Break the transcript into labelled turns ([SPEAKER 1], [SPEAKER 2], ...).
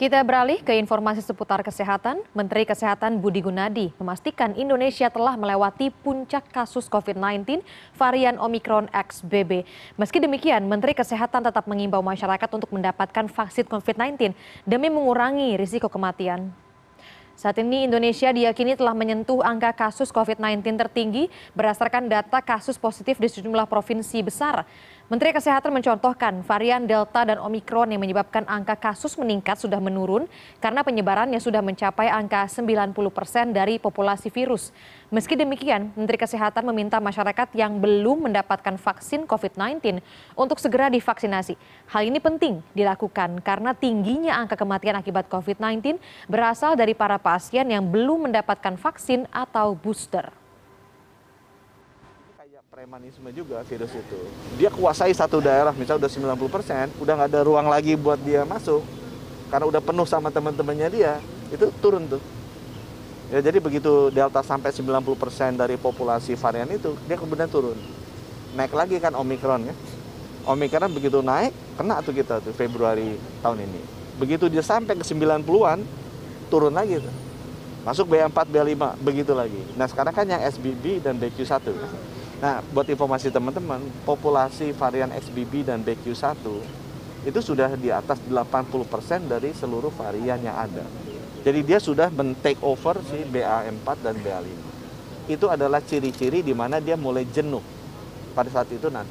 [SPEAKER 1] Kita beralih ke informasi seputar kesehatan. Menteri Kesehatan Budi Gunadi memastikan Indonesia telah melewati puncak kasus COVID-19 varian Omicron XBB. Meski demikian, Menteri Kesehatan tetap mengimbau masyarakat untuk mendapatkan vaksin COVID-19 demi mengurangi risiko kematian. Saat ini Indonesia diyakini telah menyentuh angka kasus COVID-19 tertinggi berdasarkan data kasus positif di sejumlah provinsi besar. Menteri Kesehatan mencontohkan varian Delta dan Omikron yang menyebabkan angka kasus meningkat sudah menurun karena penyebarannya sudah mencapai angka 90 persen dari populasi virus. Meski demikian, Menteri Kesehatan meminta masyarakat yang belum mendapatkan vaksin COVID-19 untuk segera divaksinasi. Hal ini penting dilakukan karena tingginya angka kematian akibat COVID-19 berasal dari para pasien yang belum mendapatkan vaksin atau booster
[SPEAKER 2] premanisme juga virus itu. Dia kuasai satu daerah, misalnya udah 90 persen, udah nggak ada ruang lagi buat dia masuk. Karena udah penuh sama teman-temannya dia, itu turun tuh. Ya, jadi begitu Delta sampai 90 persen dari populasi varian itu, dia kemudian turun. Naik lagi kan Omikron ya. Omikron begitu naik, kena tuh kita tuh Februari tahun ini. Begitu dia sampai ke 90-an, turun lagi tuh. Masuk B4, B5, begitu lagi. Nah sekarang kan yang SBB dan BQ1. Nah, buat informasi teman-teman, populasi varian XBB dan BQ1 itu sudah di atas 80% dari seluruh varian yang ada. Jadi dia sudah men-take over si BA4 dan BA5. Itu adalah ciri-ciri di mana dia mulai jenuh. Pada saat itu nanti